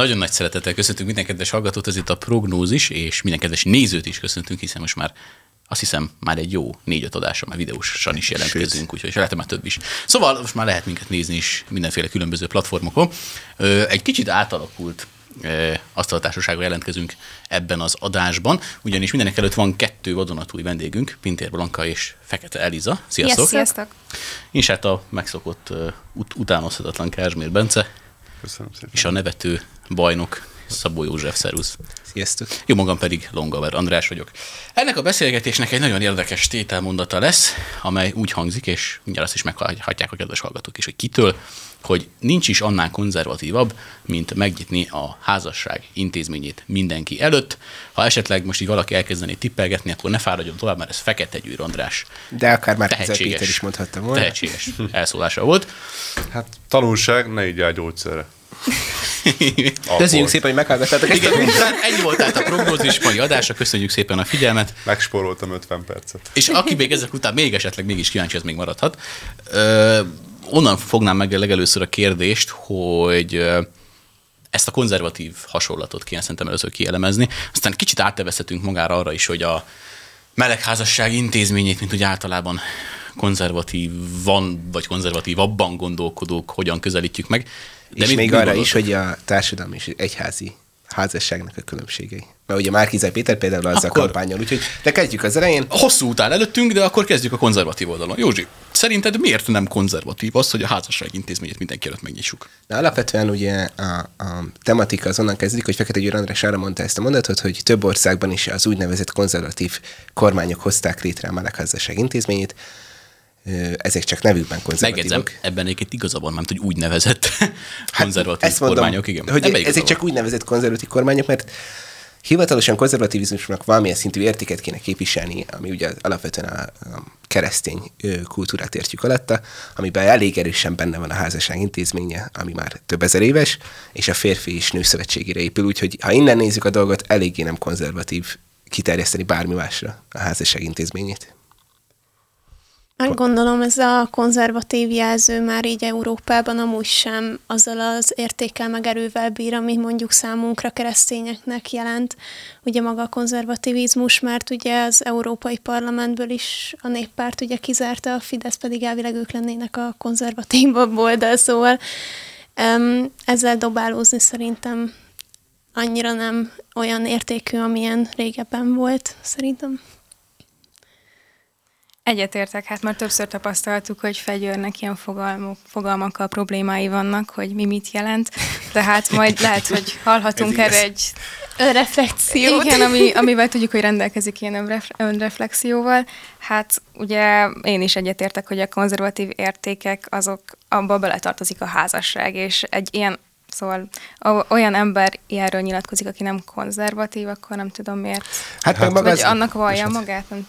Nagyon nagy szeretettel köszöntünk minden kedves hallgatót, ez itt a prognózis, és minden kedves nézőt is köszöntünk, hiszen most már azt hiszem már egy jó négy-öt adása, már videósan is jelentkezünk, úgyhogy lehet már több is. Szóval most már lehet minket nézni is mindenféle különböző platformokon. Egy kicsit átalakult asztaltársasággal jelentkezünk ebben az adásban, ugyanis mindenek előtt van kettő vadonatúj vendégünk, Pintér Blanka és Fekete Eliza. Sziasztok! Yes, sziasztok! És hát a megszokott ut- utánozhatatlan Kázsmér Bence. Köszönöm szépen. És a nevető bajnok Szabó József, szervusz. Sziasztok. Jó magam pedig Longaver András vagyok. Ennek a beszélgetésnek egy nagyon érdekes tételmondata lesz, amely úgy hangzik, és mindjárt azt is meghallhatják a kedves hallgatók is, hogy kitől, hogy nincs is annál konzervatívabb, mint megnyitni a házasság intézményét mindenki előtt. Ha esetleg most így valaki elkezdené tippelgetni, akkor ne fáradjon tovább, mert ez Fekete Győr András. De akár már tehetséges, Péter is mondhatta volna. Tehetséges elszólása volt. Hát tanulság, ne így gyógyszerre. Köszönjük szépen, hogy meghallgattátok ezt. Igen, ennyi volt tehát a prognózis mai adásra, köszönjük szépen a figyelmet. Megspóroltam 50 percet. És aki még ezek után még esetleg mégis kíváncsi, ez még maradhat. Ö, onnan fognám meg legelőször a kérdést, hogy ezt a konzervatív hasonlatot kéne szerintem először kielemezni. Aztán kicsit áttevezhetünk magára arra is, hogy a melegházasság intézményét, mint úgy általában konzervatív van, vagy konzervatívabban gondolkodók, hogyan közelítjük meg. De és még arra is, hogy a társadalmi és egyházi házasságnak a különbségei. Mert ugye Márkizai Péter például az akkor... a kampányon, úgyhogy de kezdjük az elején. Hosszú után előttünk, de akkor kezdjük a konzervatív oldalon. Józsi, szerinted miért nem konzervatív az, hogy a házasság intézményét mindenki előtt megnyissuk? Na, alapvetően ugye a, a tematika azonnan kezdődik, hogy Fekete Győr András arra mondta ezt a mondatot, hogy több országban is az úgynevezett konzervatív kormányok hozták létre a melegházasság intézményét, ezek csak nevükben konzervatívok. Megjegyzem, ebben egyébként igaza van, mert hogy úgynevezett hát, konzervatív ezt mondom, kormányok, igen. Hogy ezek csak úgynevezett konzervatív kormányok, mert hivatalosan konzervativizmusnak valamilyen szintű értéket kéne képviselni, ami ugye alapvetően a, a keresztény kultúrát értjük alatta, amiben elég erősen benne van a házasság intézménye, ami már több ezer éves, és a férfi és nő szövetségére épül, úgyhogy ha innen nézzük a dolgot, eléggé nem konzervatív kiterjeszteni bármi másra a házasság intézményét. Hát gondolom ez a konzervatív jelző már így Európában amúgy sem azzal az értékkel meg erővel bír, ami mondjuk számunkra keresztényeknek jelent. Ugye maga a konzervativizmus, mert ugye az Európai Parlamentből is a néppárt ugye kizárta, a Fidesz pedig elvileg ők lennének a konzervatívabb oldal, szóval ezzel dobálózni szerintem annyira nem olyan értékű, amilyen régebben volt, szerintem. Egyetértek, hát már többször tapasztaltuk, hogy Fegyőrnek ilyen fogalmuk, fogalmakkal problémái vannak, hogy mi mit jelent, de hát majd lehet, hogy hallhatunk erre egy önreflexiót. Igen, ami, amivel tudjuk, hogy rendelkezik ilyen önreflexióval. Hát ugye én is egyetértek, hogy a konzervatív értékek azok, abba beletartozik a házasság, és egy ilyen Szóval olyan ember ilyenről nyilatkozik, aki nem konzervatív, akkor nem tudom miért. Hát, hát meg maga az... annak vallja magát, nem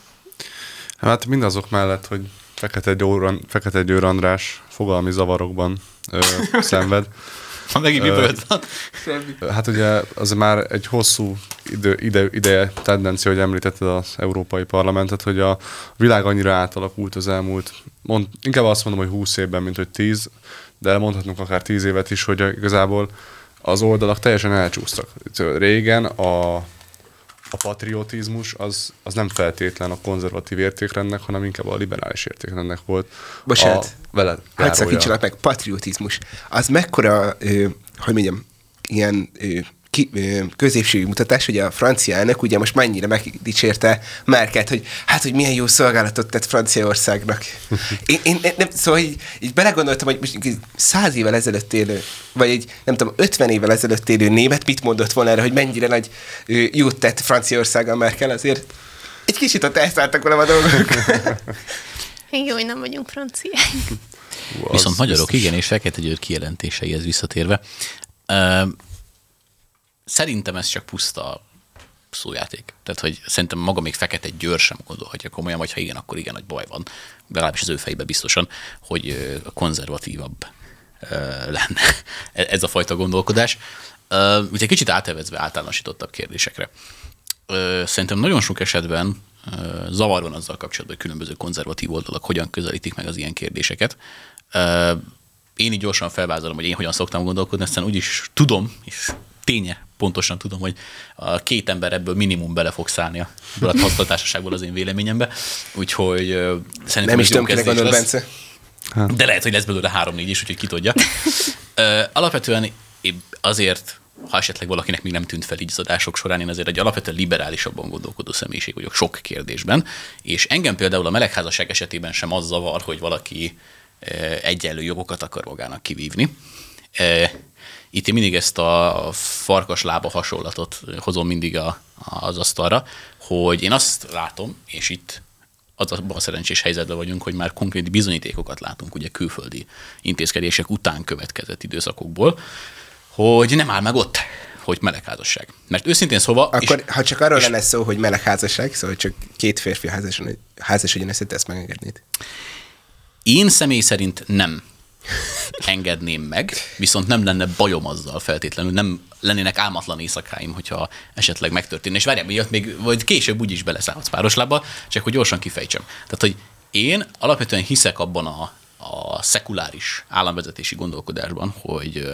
Hát mindazok mellett, hogy Fekete Győr, Fekete Győr András fogalmi zavarokban ö, szenved. Ha megint mi van? Hát ugye az már egy hosszú idő, ide, ideje tendencia, hogy említetted az Európai Parlamentet, hogy a világ annyira átalakult az elmúlt, mond, inkább azt mondom, hogy 20 évben, mint hogy 10, de mondhatnunk akár 10 évet is, hogy igazából az oldalak teljesen elcsúsztak. Régen a a patriotizmus az, az nem feltétlen a konzervatív értékrendnek, hanem inkább a liberális értékrendnek volt. Bocsánat, a, veled hát szakítsanak meg, patriotizmus. Az mekkora, ö, hogy mondjam, ilyen ö, ki, középségű mutatás, hogy a francia elnök ugye most mennyire megdicsérte Merket, hogy hát, hogy milyen jó szolgálatot tett Franciaországnak. Én, én nem, szóval így, így belegondoltam, hogy most száz évvel ezelőtt élő, vagy egy, nem tudom, ötven évvel ezelőtt élő német mit mondott volna erre, hogy mennyire nagy jót tett Franciaország a Merkel, azért egy kicsit a tesszáltak volna a dolgok. Jó, hogy nem vagyunk franciák. Viszont magyarok, biztos. igen, és Fekete Győr kijelentéseihez visszatérve. Uh, szerintem ez csak puszta szójáték. Tehát, hogy szerintem maga még Fekete Győr sem gondolhatja komolyan, vagy ha igen, akkor igen, nagy baj van. Legalábbis az ő fejében biztosan, hogy konzervatívabb lenne ez a fajta gondolkodás. Ugye kicsit átevezve általánosítottabb kérdésekre. Szerintem nagyon sok esetben zavar van azzal kapcsolatban, hogy különböző konzervatív oldalak hogyan közelítik meg az ilyen kérdéseket. Én így gyorsan felvázolom, hogy én hogyan szoktam gondolkodni, aztán úgyis tudom, és ténye pontosan tudom, hogy a két ember ebből minimum bele fog szállni a használatársaságból az én véleményembe. Úgyhogy szerintem Nem is tudom, kinek gondolod, Bence. De lehet, hogy lesz belőle három-négy is, úgyhogy ki tudja. Alapvetően azért ha esetleg valakinek még nem tűnt fel így az adások során, én azért egy alapvetően liberálisabban gondolkodó személyiség vagyok sok kérdésben, és engem például a melegházasság esetében sem az zavar, hogy valaki egyenlő jogokat akar magának kivívni. Itt én mindig ezt a farkas lába hasonlatot hozom mindig a, az asztalra, hogy én azt látom, és itt az a szerencsés helyzetben vagyunk, hogy már konkrét bizonyítékokat látunk ugye külföldi intézkedések után következett időszakokból, hogy nem áll meg ott, hogy melegházasság. Mert őszintén szóval... Akkor, és, ha csak arról és, lenne szó, hogy melegházasság, szóval csak két férfi házasodjon össze, te ezt megengednéd? Én személy szerint nem engedném meg, viszont nem lenne bajom azzal feltétlenül, nem lennének álmatlan éjszakáim, hogyha esetleg megtörténne. És várjál, miatt még, vagy később úgyis beleszállhatsz pároslába, csak hogy gyorsan kifejtsem. Tehát, hogy én alapvetően hiszek abban a, a szekuláris államvezetési gondolkodásban, hogy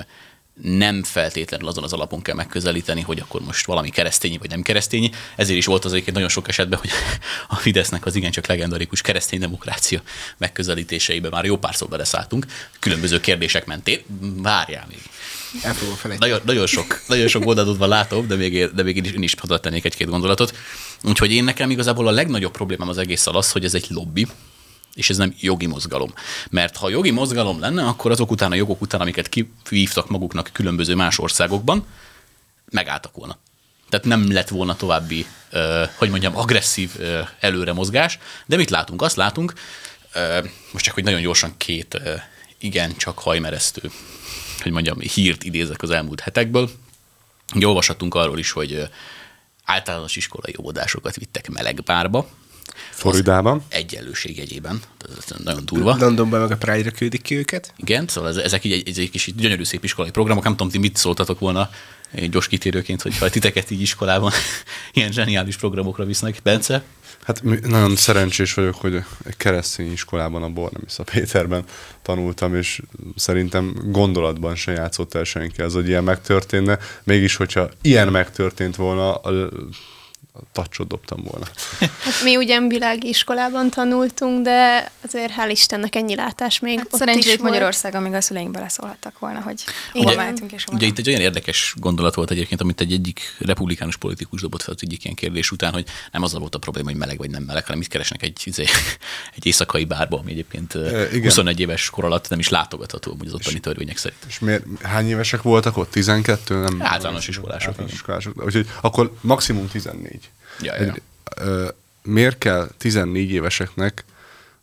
nem feltétlenül azon az alapon kell megközelíteni, hogy akkor most valami keresztényi vagy nem keresztényi. Ezért is volt az egyébként nagyon sok esetben, hogy a Fidesznek az igencsak legendarikus keresztény demokrácia megközelítéseibe már jó párszor beleszálltunk, különböző kérdések mentén. Várjál még. El fogom nagyon, nagyon, sok, nagyon sok oldalodban látom, de még, de még én is hadd tennék egy-két gondolatot. Úgyhogy én nekem igazából a legnagyobb problémám az egész az, hogy ez egy lobby, és ez nem jogi mozgalom. Mert ha jogi mozgalom lenne, akkor azok után a jogok után, amiket kivívtak maguknak különböző más országokban, megálltak volna. Tehát nem lett volna további, hogy mondjam, agresszív előre mozgás, de mit látunk? Azt látunk, most csak, hogy nagyon gyorsan két igen, csak hajmeresztő, hogy mondjam, hírt idézek az elmúlt hetekből. Ugye olvashatunk arról is, hogy általános iskolai óvodásokat vittek melegbárba, Floridában. Egyenlőség jegyében. Ez nagyon durva. Londonban meg a Pride-ra küldik ki őket. Igen, szóval ezek így egy, egy kis gyönyörű szép iskolai programok. Nem tudom, ti mit szóltatok volna egy gyors kitérőként, hogy ha titeket így iskolában ilyen zseniális programokra visznek. Bence? Hát nagyon szerencsés vagyok, hogy egy keresztény iskolában, a Bornemisza Péterben tanultam, és szerintem gondolatban se játszott el senki az, hogy ilyen megtörténne. Mégis, hogyha ilyen megtörtént volna, a tacsot dobtam volna. Hát mi ugyan világi iskolában tanultunk, de azért hál' Istennek ennyi látás még hát ott Szerencsét Magyarország, amíg a szüleink beleszólhattak volna, hogy hova mehetünk és hova Ugye itt egy olyan érdekes gondolat volt egyébként, amit egy egyik republikánus politikus dobott fel az egyik ilyen kérdés után, hogy nem az volt a probléma, hogy meleg vagy nem meleg, hanem mit keresnek egy, izé, egy éjszakai bárba, ami egyébként e, 21 éves kor alatt nem is látogatható, az ottani törvények szerint. És miért, hány évesek voltak ott? 12? Nem, általános iskolások. Általános iskolások. Úgyhogy akkor maximum 14. Ja, ja. Egy, ö, miért kell 14 éveseknek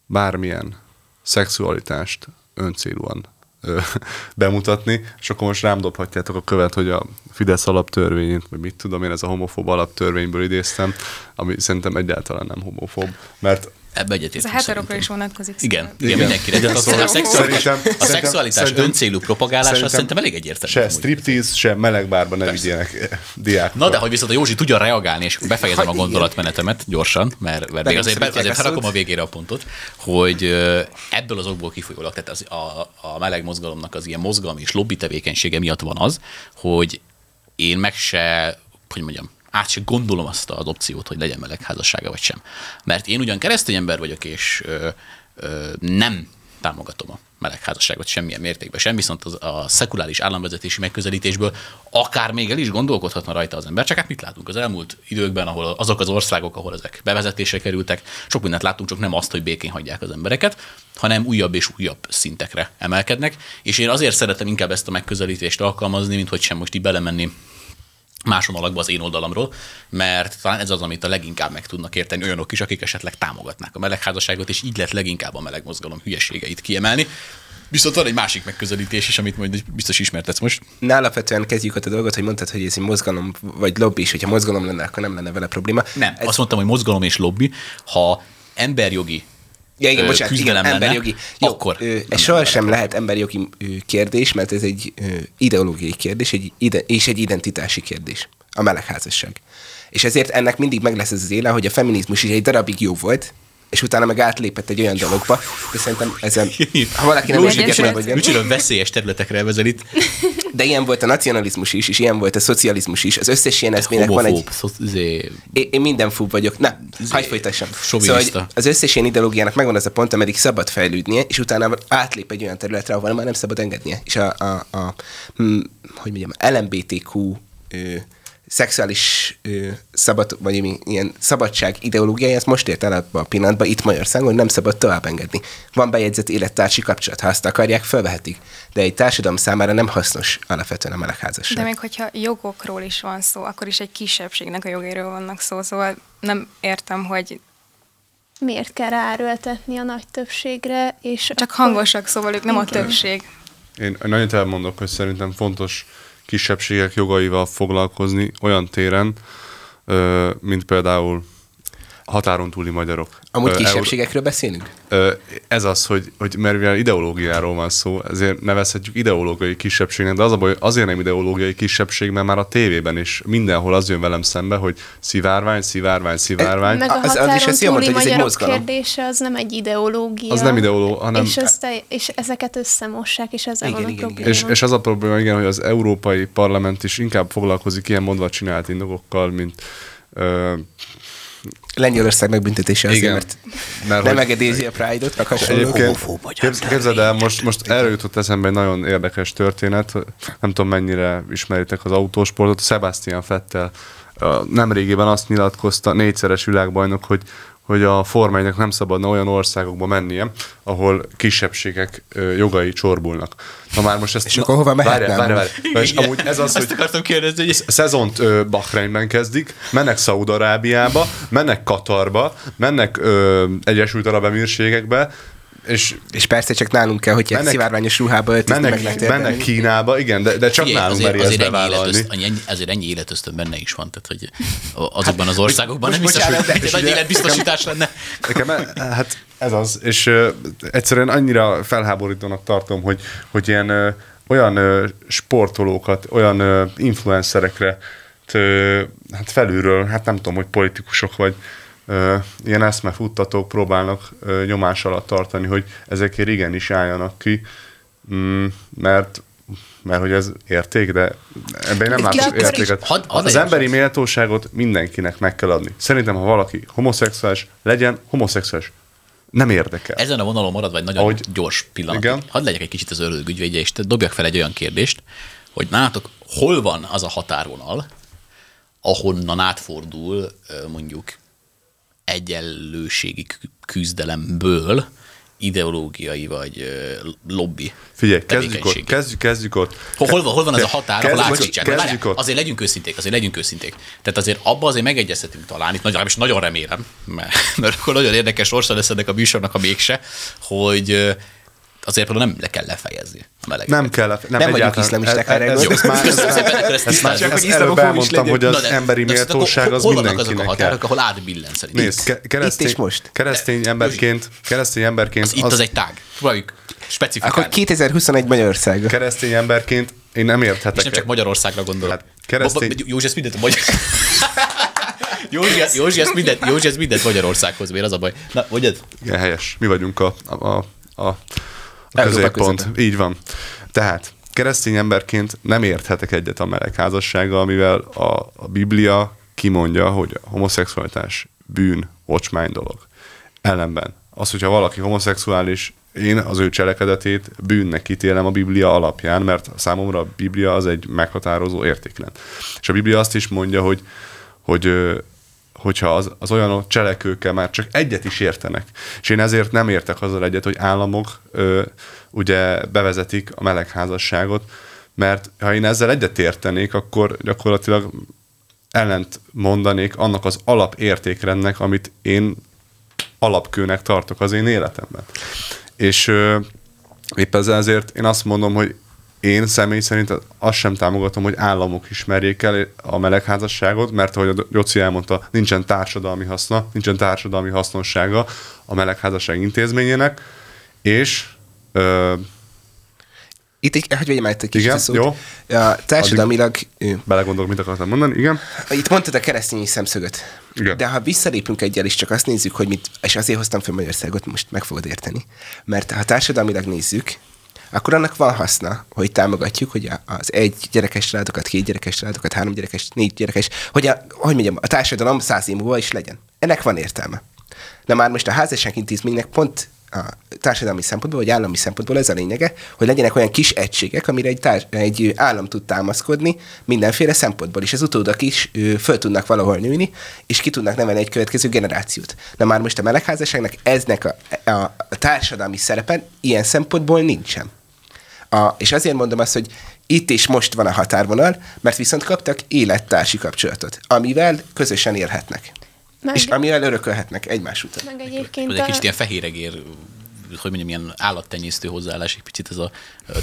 bármilyen szexualitást öncélúan ö, bemutatni, és akkor most rám dobhatjátok a követ, hogy a Fidesz alaptörvényét, vagy mit tudom én, ez a homofób alaptörvényből idéztem, ami szerintem egyáltalán nem homofób, mert Ebbe egyetértünk. Ez a heterokra is vonatkozik. Igen, igen, igen mindenkire. De az, a, szexualitás, a szexualitás öncélú propagálása szerintem, szerintem elég egyértelmű. Se striptease, se melegbárban ne vigyenek diák. Na de hogy viszont a Józsi tudja reagálni, és befejezem a gondolatmenetemet gyorsan, mert, mert még azért, azért felakom a végére a pontot, hogy ebből az okból kifolyólag, tehát az, a, a meleg mozgalomnak az ilyen mozgalmi és lobby tevékenysége miatt van az, hogy én meg se, hogy mondjam, át se gondolom azt az opciót, hogy legyen melegházassága vagy sem. Mert én ugyan keresztény ember vagyok, és ö, ö, nem támogatom a melegházasságot semmilyen mértékben sem, viszont az, a szekuláris államvezetési megközelítésből akár még el is gondolkodhatna rajta az ember. Csak hát mit látunk az elmúlt időkben, ahol azok az országok, ahol ezek bevezetésre kerültek, sok mindent látunk, csak nem azt, hogy békén hagyják az embereket, hanem újabb és újabb szintekre emelkednek. És én azért szeretem inkább ezt a megközelítést alkalmazni, mint hogy sem most így belemenni máson alakba az én oldalamról, mert talán ez az, amit a leginkább meg tudnak érteni olyanok is, akik esetleg támogatnák a melegházasságot, és így lehet leginkább a melegmozgalom hülyeségeit kiemelni. Viszont van egy másik megközelítés is, amit majd biztos ismertetsz most. Ne alapvetően kezdjük ott a dolgot, hogy mondtad, hogy ez egy mozgalom vagy lobby, és hogyha mozgalom lenne, akkor nem lenne vele probléma. Nem, ez... azt mondtam, hogy mozgalom és lobby, ha emberjogi Ja, igen, bocsánat, igen, lenne, emberjogi. Jó, akkor ö, ez sohasem lehet emberjogi kérdés, mert ez egy ö, ideológiai kérdés egy ide, és egy identitási kérdés. A melegházasság. És ezért ennek mindig meg lesz ez az éle, hogy a feminizmus is egy darabig jó volt, és utána meg átlépett egy olyan dologba, de szerintem ezen, ha valaki nem érdekel, meg vagy Micsoda veszélyes területekre vezet itt. De ilyen volt a nacionalizmus is, és ilyen volt a szocializmus is. Az összes ilyen eszmének van egy... Zé... Én, én minden fúb vagyok. Na, hagyd folytassam. Szóval, az összes ilyen ideológiának megvan az a pont, ameddig szabad fejlődnie, és utána átlép egy olyan területre, ahol már nem szabad engednie. És a, a, a, a hm, hogy mondjam, LMBTQ szexuális ö, szabad, vagy ilyen szabadság ideológiája, ezt most ért el abban a pillanatban itt Magyarországon, hogy nem szabad tovább engedni. Van bejegyzett élettársi kapcsolat, ha azt akarják, felvehetik. De egy társadalom számára nem hasznos alapvetően a melegházasság. De még hogyha jogokról is van szó, akkor is egy kisebbségnek a jogéről vannak szó, szóval nem értem, hogy miért kell ráerőltetni a nagy többségre, és Csak akkor... hangosak, szóval ők nem a többség. Én nagyon elmondok, hogy szerintem fontos kisebbségek jogaival foglalkozni olyan téren, mint például határon túli magyarok. Amúgy kisebbségekről beszélünk? Ez az, hogy, hogy mert mivel ideológiáról van szó, ezért nevezhetjük ideológiai kisebbségnek, de az a baj, azért nem ideológiai kisebbség, mert már a tévében is mindenhol az jön velem szembe, hogy szivárvány, szivárvány, szivárvány. Meg a az, az is ezt mondta, hogy ez egy mozgalom. kérdése az nem egy ideológia. Az nem ideológia, hanem... És, ezt, és ezeket összemossák, és ezzel igen, van igen, a probléma. És, és az a probléma, igen, hogy az Európai Parlament is inkább foglalkozik ilyen mondva csinált indokokkal, mint Lengyelország megbüntetése azért, Igen. mert, mert nem engedélyezi a Pride-ot, meg hasonlók. Képzeld el, most, most erről jutott eszembe egy nagyon érdekes történet, nem tudom mennyire ismeritek az autósportot, Sebastian Fettel nemrégiben azt nyilatkozta, négyszeres világbajnok, hogy hogy a formánynak nem szabadna olyan országokba mennie, ahol kisebbségek jogai csorbulnak. Na már most ezt... És akkor hova mehetne? Várj, várj, várj. És amúgy ez az, Azt hogy akartam kérdezni, hogy... Szezont Bahreinben kezdik, mennek Szaúd-Arábiába, mennek Katarba, mennek ö, Egyesült Arab Emírségekbe, és, és persze csak nálunk kell, hogy mennek, szivárványos ruhába öltözni mennek, meg mennek Kínába, igen, de, de csak Figyelj, nálunk azért, azért, ennyi életözt, ennyi, azért ennyi életöztön benne is van, tehát hogy azokban az országokban nem biztos, hogy egy nagy életbiztosítás lenne. Nekem, hát ez az, és uh, egyszerűen annyira felháborítónak tartom, hogy, hogy ilyen uh, olyan uh, sportolókat, olyan uh, influencerekre hát felülről, hát nem tudom, hogy politikusok vagy, ilyen eszmefuttatók próbálnak nyomás alatt tartani, hogy ezekért igenis álljanak ki, mm, mert mert hogy ez érték, de ebben nem látok értéket. Had, had az emberi méltóságot mindenkinek meg kell adni. Szerintem, ha valaki homoszexuális, legyen homoszexuális. Nem érdekel. Ezen a vonalon marad, vagy nagyon Ahogy, gyors pillanat. Igen? Hadd legyek egy kicsit az ördög ügyvédje, és dobjak fel egy olyan kérdést, hogy nálatok hol van az a határvonal, ahonnan átfordul mondjuk egyenlőségi küzdelemből ideológiai vagy lobby Figyelj, kezdjük ott, kezdjük, kezdjük ott. Hol, hol, van, hol van az a határ, ahol átsítsák? Azért legyünk őszinték, azért legyünk őszinték. Tehát azért abba azért megegyezhetünk talán, itt nagyon, és nagyon remélem, mert, mert akkor nagyon érdekes sorsa lesz ennek a műsornak a mégse, hogy azért például nem le kell lefejezni a meleget. Nem kell lefejezni. Nem, nem vagyunk iszlamisták erre. Ez, ez, már, ez, ez, már, ezt előbb elmondtam, hogy az emberi méltóság az mindenkinek azok a határok, ahol átbillen szerintem. Nézd, keresztény, Itt és most. Keresztény emberként, keresztény emberként... Itt az egy tág. Próbáljuk specifikálni. Akkor 2021 Magyarország. Keresztény emberként én nem érthetek. És nem csak Magyarországra gondolok. Hát, keresztény... Józsi, ezt mindent a magyar... Józsi, Józsi, ezt mindent, Józsi, ezt mindent Magyarországhoz vér, az a baj. Na, mondjad? Igen, helyes. Mi vagyunk a, a, a, a középpont. Így van. Tehát keresztény emberként nem érthetek egyet a melegházassággal, mivel a, a Biblia kimondja, hogy a homoszexualitás bűn, ocsmány dolog. Ellenben az, hogyha valaki homoszexuális, én az ő cselekedetét bűnnek ítélem a Biblia alapján, mert számomra a Biblia az egy meghatározó értéklen. És a Biblia azt is mondja, hogy, hogy hogyha az, az olyan cselekőkkel már csak egyet is értenek. És én ezért nem értek azzal egyet, hogy államok ö, ugye bevezetik a melegházasságot, mert ha én ezzel egyet értenék, akkor gyakorlatilag ellent mondanék annak az alapértékrendnek, amit én alapkőnek tartok az én életemben. És ö, épp ezért én azt mondom, hogy én személy szerint azt sem támogatom, hogy államok ismerjék el a melegházasságot, mert ahogy a Joci elmondta, nincsen társadalmi haszna, nincsen társadalmi hasznossága a melegházasság intézményének, és ö, itt egy, hogy vegyem egy kicsit igen, szót. Jó. A társadalmilag... Belegondolok, mit akartam mondani, igen. Itt mondtad a keresztény szemszögöt. Igen. De ha visszalépünk egyel, és csak azt nézzük, hogy mit, és azért hoztam fel Magyarországot, most meg fogod érteni. Mert ha társadalmilag nézzük, akkor annak van haszna, hogy támogatjuk, hogy az egy gyerekes családokat, két gyerekes családokat, három gyerekes, négy gyerekes, hogy a, hogy mondjam, a társadalom száz év múlva is legyen. Ennek van értelme. De már most a házasság intézménynek pont a társadalmi szempontból, vagy állami szempontból ez a lényege, hogy legyenek olyan kis egységek, amire egy, társ, egy állam tud támaszkodni mindenféle szempontból, és az utódak is ő, föl tudnak valahol nőni, és ki tudnak nevelni egy következő generációt. Na már most a melegházasságnak eznek a, a, a társadalmi szerepen ilyen szempontból nincsen. A, és azért mondom azt, hogy itt és most van a határvonal, mert viszont kaptak élettársi kapcsolatot, amivel közösen élhetnek. Meg... És amivel örökölhetnek egymás után. Meg egyébként egy kicsit ilyen fehéregér hogy mondjam, ilyen állattenyésztő hozzáállás, egy picit ez a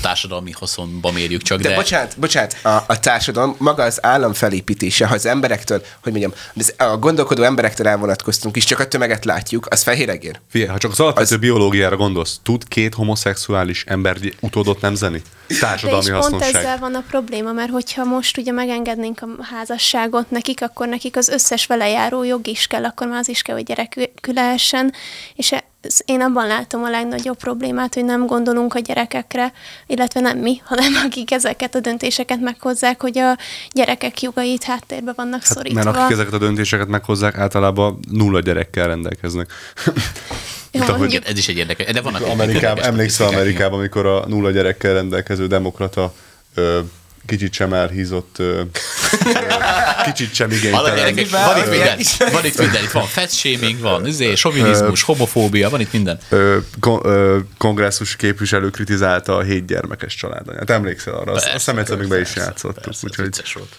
társadalmi haszonba mérjük csak. De, de... bocsánat, bocsánat, a, a társadalom, maga az állam felépítése, ha az emberektől, hogy mondjam, a gondolkodó emberektől elvonatkoztunk, és csak a tömeget látjuk, az fehéregér. Figyelj, ha csak az alapvető az... biológiára gondolsz, tud két homoszexuális ember utódot nemzeni? Társadalmi De és pont ezzel van a probléma, mert hogyha most ugye megengednénk a házasságot nekik, akkor nekik az összes vele járó jog is kell, akkor már az is kell, hogy gyerekük lehessen, és én abban látom a legnagyobb problémát, hogy nem gondolunk a gyerekekre, illetve nem mi, hanem akik ezeket a döntéseket meghozzák, hogy a gyerekek jogait háttérbe vannak hát, szorítva. Mert akik ezeket a döntéseket meghozzák, általában nulla gyerekkel rendelkeznek. Jó, ahogy... Ez is egy érdekes. De vannak Amerikában, emlékszel Amerikában, amikor a nulla gyerekkel rendelkező demokrata ö, kicsit sem elhízott, ö, kicsit sem igénytelen. Van itt minden. Van itt minden. Itt van shaming, van izé, sovinizmus, homofóbia, van itt minden. Ö, kon, ö, kongresszus képviselő kritizálta a hét gyermekes családanyát. Emlékszel arra? Persze, azt hiszem még be is játszottuk. Persze, úgyhogy... volt.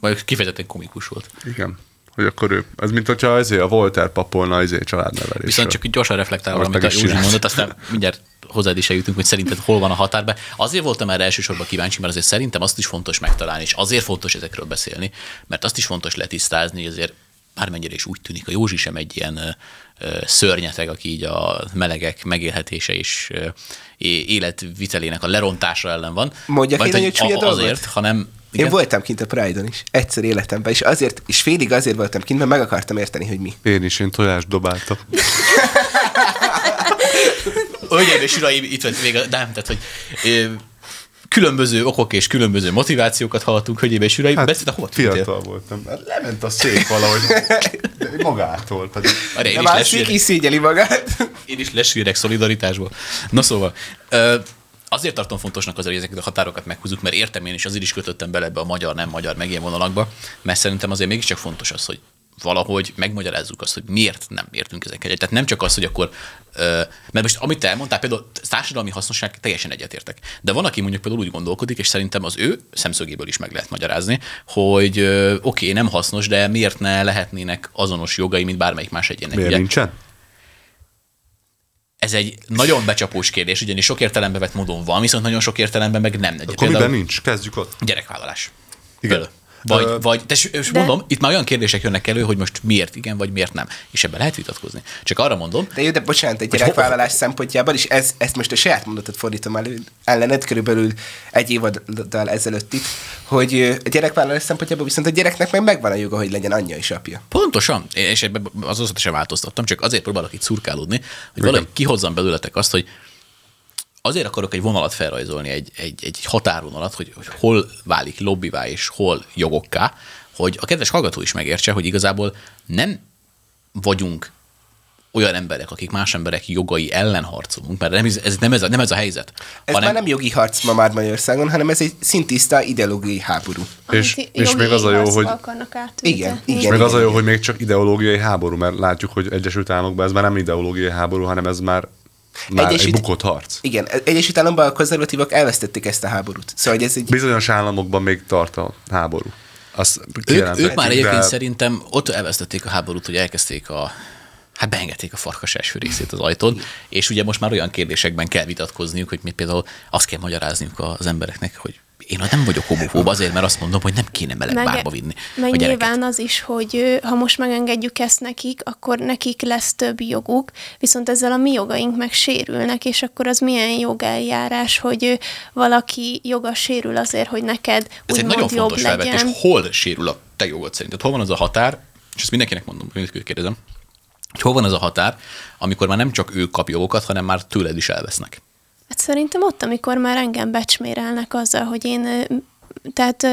Vagy kifejezetten komikus volt. Igen hogy akkor ő, ez mint hogyha azért a Volter papolna azért családnevelésről. Viszont csak gyorsan reflektálva, amit a Józsi mondott, aztán mindjárt hozzád is eljutunk, hogy szerinted hol van a határbe. Azért voltam erre elsősorban kíváncsi, mert azért szerintem azt is fontos megtalálni, és azért fontos ezekről beszélni, mert azt is fontos letisztázni, hogy azért bármennyire is úgy tűnik, a Józsi sem egy ilyen szörnyeteg, aki így a melegek megélhetése és életvitelének a lerontása ellen van. Mondjak én egy azért, hanem igen? Én voltam kint a Pride-on is, egyszer életemben, és azért, és félig azért voltam kint, mert meg akartam érteni, hogy mi. Én is, én tojást dobáltam. Hölgyeim és uraim, itt van még a, nem, tehát, hogy különböző okok és különböző motivációkat hallottunk, hölgyeim és uraim. Hát, Beszélt, hova fiatal voltam. Hát lement a szék valahogy magától. Pedig. Arra, én De is szégyeli magát. Én is lesülnek szolidaritásból. Na szóval, azért tartom fontosnak azért, hogy ezeket a határokat meghúzzuk, mert értem én is, azért is kötöttem bele ebbe a magyar, nem magyar meg ilyen vonalakba, mert szerintem azért mégiscsak fontos az, hogy valahogy megmagyarázzuk azt, hogy miért nem értünk ezeket. Tehát nem csak az, hogy akkor, mert most amit te elmondtál, például társadalmi hasznosság teljesen egyetértek. De van, aki mondjuk például úgy gondolkodik, és szerintem az ő szemszögéből is meg lehet magyarázni, hogy oké, okay, nem hasznos, de miért ne lehetnének azonos jogai, mint bármelyik más egyének. Miért ugye? nincsen? Ez egy nagyon becsapós kérdés, ugyanis sok értelemben vett módon van, viszont nagyon sok értelemben meg nem. Akkor Például miben nincs? Kezdjük ott. Gyerekvállalás. Igen. Például. Vagy, uh, vagy de, és de... mondom, itt már olyan kérdések jönnek elő, hogy most miért igen, vagy miért nem. És ebben lehet vitatkozni. Csak arra mondom. De jó, de bocsánat, egy gyerekvállalás szempontjából, és ez, ezt most a saját mondatot fordítom elő, ellened körülbelül egy évaddal ezelőtt itt, hogy a gyerekvállalás szempontjából viszont a gyereknek meg megvan a joga, hogy legyen anyja és apja. Pontosan, és ebben az sem változtattam, csak azért próbálok itt szurkálódni, hogy valahogy kihozzam belőletek azt, hogy azért akarok egy vonalat felrajzolni, egy, egy, egy határvonalat, hogy, hogy hol válik lobbivá és hol jogokká, hogy a kedves hallgató is megértse, hogy igazából nem vagyunk olyan emberek, akik más emberek jogai ellen harcolunk, mert nem, ez, nem, ez, a, nem ez a helyzet. Ez hanem... már nem jogi harc ma már Magyarországon, hanem ez egy szintiszta ideológiai háború. És, és még az a jó, hogy... Igen, igen. És még az a jó, hogy még csak ideológiai háború, mert látjuk, hogy Egyesült Államokban ez már nem ideológiai háború, hanem ez már már Egyesült... egy bukott harc. Igen, Egyesült Államokban a konzervatívok elvesztették ezt a háborút. Szóval ez egy... Bizonyos államokban még tart a háború. Azt ők, ők már egyébként de... szerintem ott elvesztették a háborút, hogy elkezdték a hát beengedték a farkas első részét az ajtón, és ugye most már olyan kérdésekben kell vitatkozniuk, hogy mi például azt kell magyarázniuk az embereknek, hogy én nem vagyok homofób azért, mert azt mondom, hogy nem kéne meleg meg, bárba vinni. Meg nyilván az is, hogy ha most megengedjük ezt nekik, akkor nekik lesz több joguk, viszont ezzel a mi jogaink meg sérülnek, és akkor az milyen jogeljárás, hogy valaki joga sérül azért, hogy neked Ez egy nagyon fontos felvetés. Hol sérül a te jogod szerinted? Hol van az a határ, és ezt mindenkinek mondom, mindenkit kérdezem, hogy hol van az a határ, amikor már nem csak ők kap jogokat, hanem már tőled is elvesznek? Hát szerintem ott, amikor már engem becsmérelnek azzal, hogy én tehát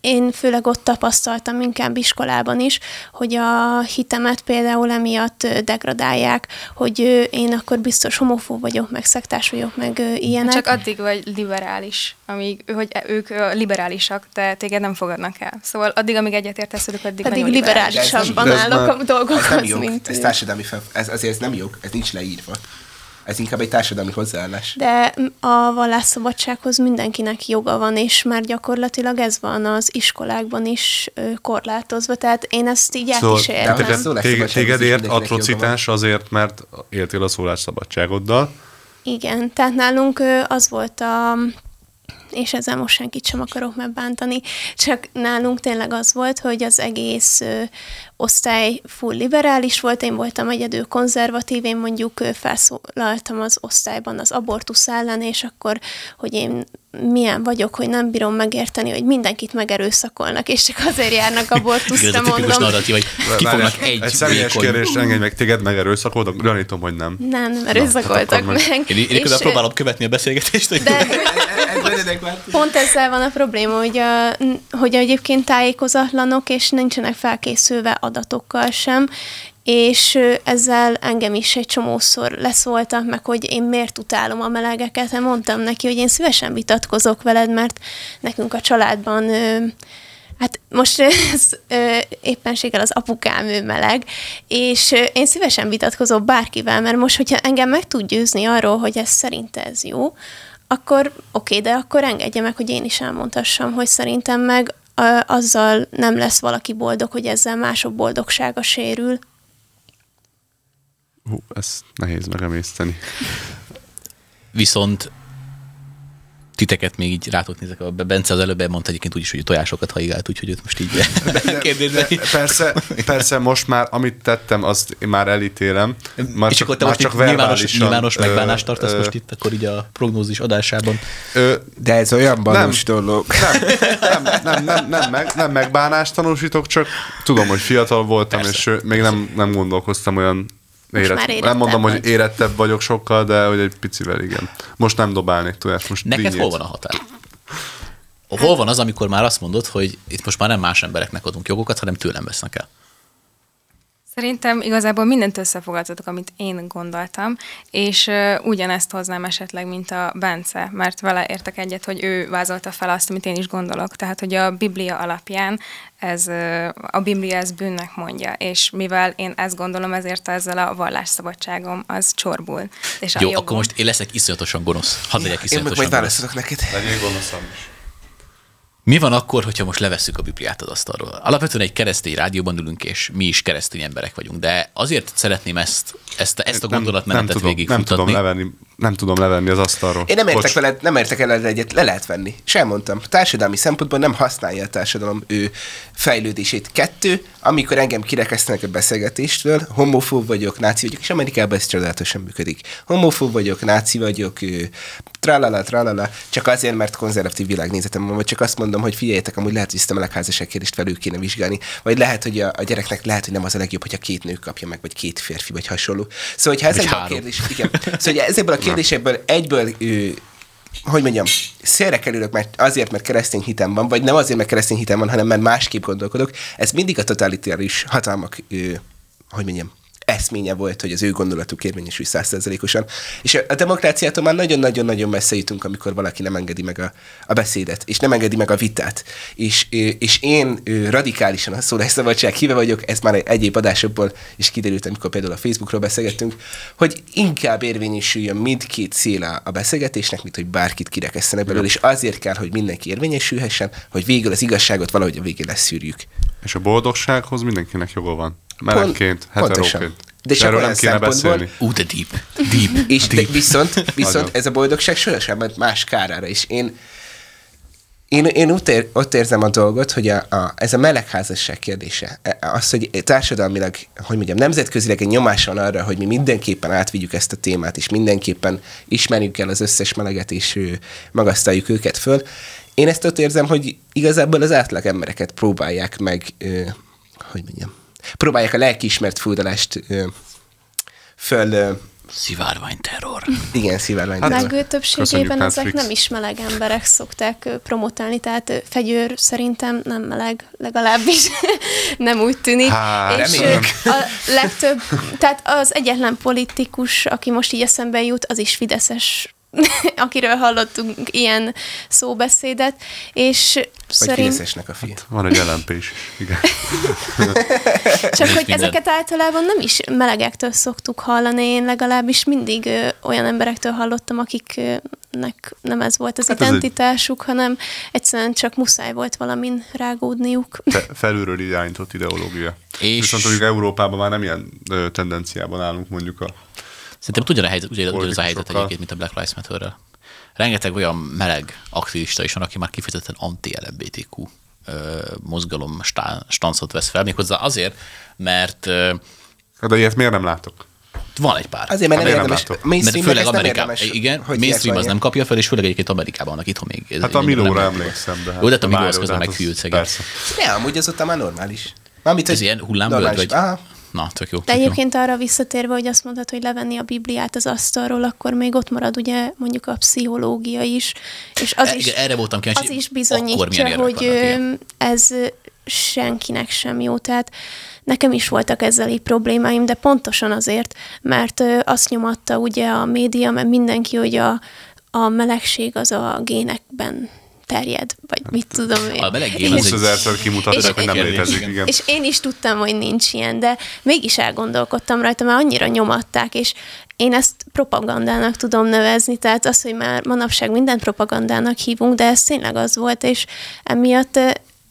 én főleg ott tapasztaltam inkább iskolában is, hogy a hitemet például emiatt degradálják, hogy én akkor biztos homofób vagyok, meg szektás vagyok, meg ilyenek. Csak addig vagy liberális, amíg, hogy ők liberálisak, de téged nem fogadnak el. Szóval addig, amíg egyetértesz velük, addig Pedig liberálisabban állok a dolgokhoz, mint Ez társadalmi fel, ez, azért ez nem jog, ez nincs leírva. Ez inkább egy társadalmi hozzáállás. De a vallásszabadsághoz mindenkinek joga van, és már gyakorlatilag ez van az iskolákban is korlátozva, tehát én ezt így szóval, át is értem. Szóval téged, téged ért atrocitás azért, mert éltél a szólásszabadságoddal. Igen, tehát nálunk az volt a és ezzel most senkit sem akarok megbántani, csak nálunk tényleg az volt, hogy az egész ö, osztály full liberális volt, én voltam egyedül konzervatív, én mondjuk felszólaltam az osztályban az abortusz ellen, és akkor, hogy én milyen vagyok, hogy nem bírom megérteni, hogy mindenkit megerőszakolnak, és csak azért járnak abortuszra, mondom. Ez a narratív, hogy kifognak egy Egy személyes kérdés, engedj meg, téged megerőszakoltak? Gyanítom, hogy nem. Nem, nem erőszakoltak meg. meg. Én, én és próbálom követni a beszélgetést. Hogy de, pont ezzel van a probléma, hogy, hogy egyébként tájékozatlanok, és nincsenek felkészülve adatokkal sem, és ezzel engem is egy csomószor leszóltak, meg hogy én miért utálom a melegeket. Hát mondtam neki, hogy én szívesen vitatkozok veled, mert nekünk a családban Hát most ez ö, éppenséggel az apukám ő meleg, és én szívesen vitatkozom bárkivel, mert most, hogyha engem meg tud győzni arról, hogy ez szerint ez jó, akkor oké, de akkor engedje meg, hogy én is elmondhassam, hogy szerintem meg azzal nem lesz valaki boldog, hogy ezzel mások boldogsága sérül. Hú, ez nehéz megemészteni. Viszont titeket még így rátok nézek, a Bence az előbb elmondta egyébként úgyis, hogy tojásokat haigált, úgyhogy őt most így kérdésben. Persze, persze, most már amit tettem, azt én már elítélem. Már És csak, akkor te most csak nyilvános, nyilvános megbánást tartasz ö, most itt, akkor így a prognózis adásában. Ö, De ez olyan banos dolog. Nem, nem, nem, nem, nem, meg, nem megbánást tanúsítok, csak tudom, hogy fiatal voltam, persze, és még nem, nem gondolkoztam olyan Érett, nem mondom, vagy. hogy érettebb vagyok sokkal, de hogy egy picivel igen. Most nem dobálnék tojás, most Neked dínyét. hol van a határ? Hol van az, amikor már azt mondod, hogy itt most már nem más embereknek adunk jogokat, hanem tőlem vesznek el? Szerintem igazából mindent összefoglaltatok, amit én gondoltam, és uh, ugyanezt hoznám esetleg, mint a Bence, mert vele értek egyet, hogy ő vázolta fel azt, amit én is gondolok. Tehát, hogy a Biblia alapján ez, uh, a Biblia ez bűnnek mondja, és mivel én ezt gondolom, ezért ezzel a vallásszabadságom az csorbul. És Jó, a akkor most én leszek iszonyatosan gonosz. Hadd legyek iszonyatosan Én meg majd válaszolok neked. Legyél gonoszam is. Mi van akkor, hogyha most levesszük a Bibliát az asztalról? Alapvetően egy keresztény rádióban ülünk, és mi is keresztény emberek vagyunk, de azért szeretném ezt, ezt, ezt a gondolatmenetet végig nem tudom levenni, nem tudom levenni az asztalról. Én nem értek veled, nem értek el egyet, le lehet venni. Sem mondtam. Társadalmi szempontból nem használja a társadalom ő fejlődését. Kettő, amikor engem kirekesztenek a beszélgetéstől, homofób vagyok, náci vagyok, és Amerikában ez csodálatosan működik. Homofób vagyok, náci vagyok, ő, tralala, tralala, csak azért, mert konzervatív világnézetem van, vagy csak azt mondom, hogy figyeljetek, amúgy lehet, hogy ezt a melegházasság kérdést velük kéne vizsgálni, vagy lehet, hogy a, a, gyereknek lehet, hogy nem az a legjobb, hogyha két nő kapja meg, vagy két férfi, vagy hasonló. Szóval, hogyha ezekből a kérdés, igen, szóval, ezekből a kérdésekből egyből ő, hogy mondjam, szélre kerülök mert azért, mert keresztény hitem van, vagy nem azért, mert keresztény hitem van, hanem mert másképp gondolkodok. Ez mindig a totalitáris hatalmak, ő, hogy mondjam, eszménye volt, hogy az ő gondolatuk érvényesül százszerzelékosan. És a demokráciától már nagyon-nagyon-nagyon messze jutunk, amikor valaki nem engedi meg a, a beszédet, és nem engedi meg a vitát. És, és én radikálisan a szólásszabadság híve vagyok, ez már egy egyéb adásokból is kiderült, amikor például a Facebookról beszélgettünk, hogy inkább érvényesüljön mindkét szél a beszélgetésnek, mint hogy bárkit kirekesztenek belőle, és azért kell, hogy mindenki érvényesülhessen, hogy végül az igazságot valahogy a végén leszűrjük. És a boldogsághoz mindenkinek joga van. Melegként, heteróként. De csak nem kéne beszélni. Ú, de deep. Deep. És deep. De viszont, viszont ez a boldogság sohasem ment más kárára is. Én én, én ott, ér, ott érzem a dolgot, hogy a, a, ez a melegházasság kérdése, e, az, hogy társadalmilag, hogy mondjam, nemzetközileg egy nyomás van arra, hogy mi mindenképpen átvigyük ezt a témát, és mindenképpen ismerjük el az összes meleget, és magasztaljuk őket föl. Én ezt ott érzem, hogy igazából az átlag embereket próbálják meg, hogy mondjam, próbálják a lelkiismert fúdalást föl Szivárványterror. Igen, szivárványterror. Meg többségében ezek nem is meleg emberek szokták promotálni, tehát fegyőr szerintem nem meleg, legalábbis nem úgy tűnik. Hát, és a legtöbb, tehát az egyetlen politikus, aki most így eszembe jut, az is Fideszes akiről hallottunk ilyen szóbeszédet, és Vagy szerint... a fia. Hát, van egy LMP is, igen. Csak hogy minden. ezeket általában nem is melegektől szoktuk hallani, én legalábbis mindig ö, olyan emberektől hallottam, akiknek nem ez volt az hát identitásuk, egy... hanem egyszerűen csak muszáj volt valamin rágódniuk. Fe, felülről irányított ideológia. És... Viszont mondjuk Európában már nem ilyen tendenciában állunk mondjuk a Szerintem tudja a helyzet, ugyanaz a helyzet egyébként, mint a Black Lives Matter-rel. Rengeteg olyan meleg aktivista is van, aki már kifejezetten anti-LMBTQ mozgalom stancot vesz fel, méghozzá azért, mert... Hát de ilyet miért nem látok? Van egy pár. Azért, mert nem érdemes. Mert főleg Amerikában. Igen, hogy mainstream az nem kapja fel, és főleg egyébként Amerikában vannak itthon még. Ez hát a Milóra emlékszem, de hát Jó, de hát a Miló az közben hát meghűlt szegény. Ne, amúgy az ott már normális. Mármint, ez ilyen hullámvölgy, vagy? Aha. Na, tök jó. De egyébként jó. arra visszatérve, hogy azt mondtad, hogy levenni a Bibliát az asztalról, akkor még ott marad ugye mondjuk a pszichológia is, és az e, is, erre voltam kíváncsi, az is bizonyítja, hogy vannak, ez senkinek sem jó. Tehát nekem is voltak ezzel így problémáim, de pontosan azért, mert azt nyomatta ugye a média, mert mindenki, hogy a, a melegség az a génekben terjed, vagy mit tudom én. A meleg az egy... kimutatták, hogy nem létezik, igen. És én is tudtam, hogy nincs ilyen, de mégis elgondolkodtam rajta, mert annyira nyomatták, és én ezt propagandának tudom nevezni, tehát az, hogy már manapság mindent propagandának hívunk, de ez tényleg az volt, és emiatt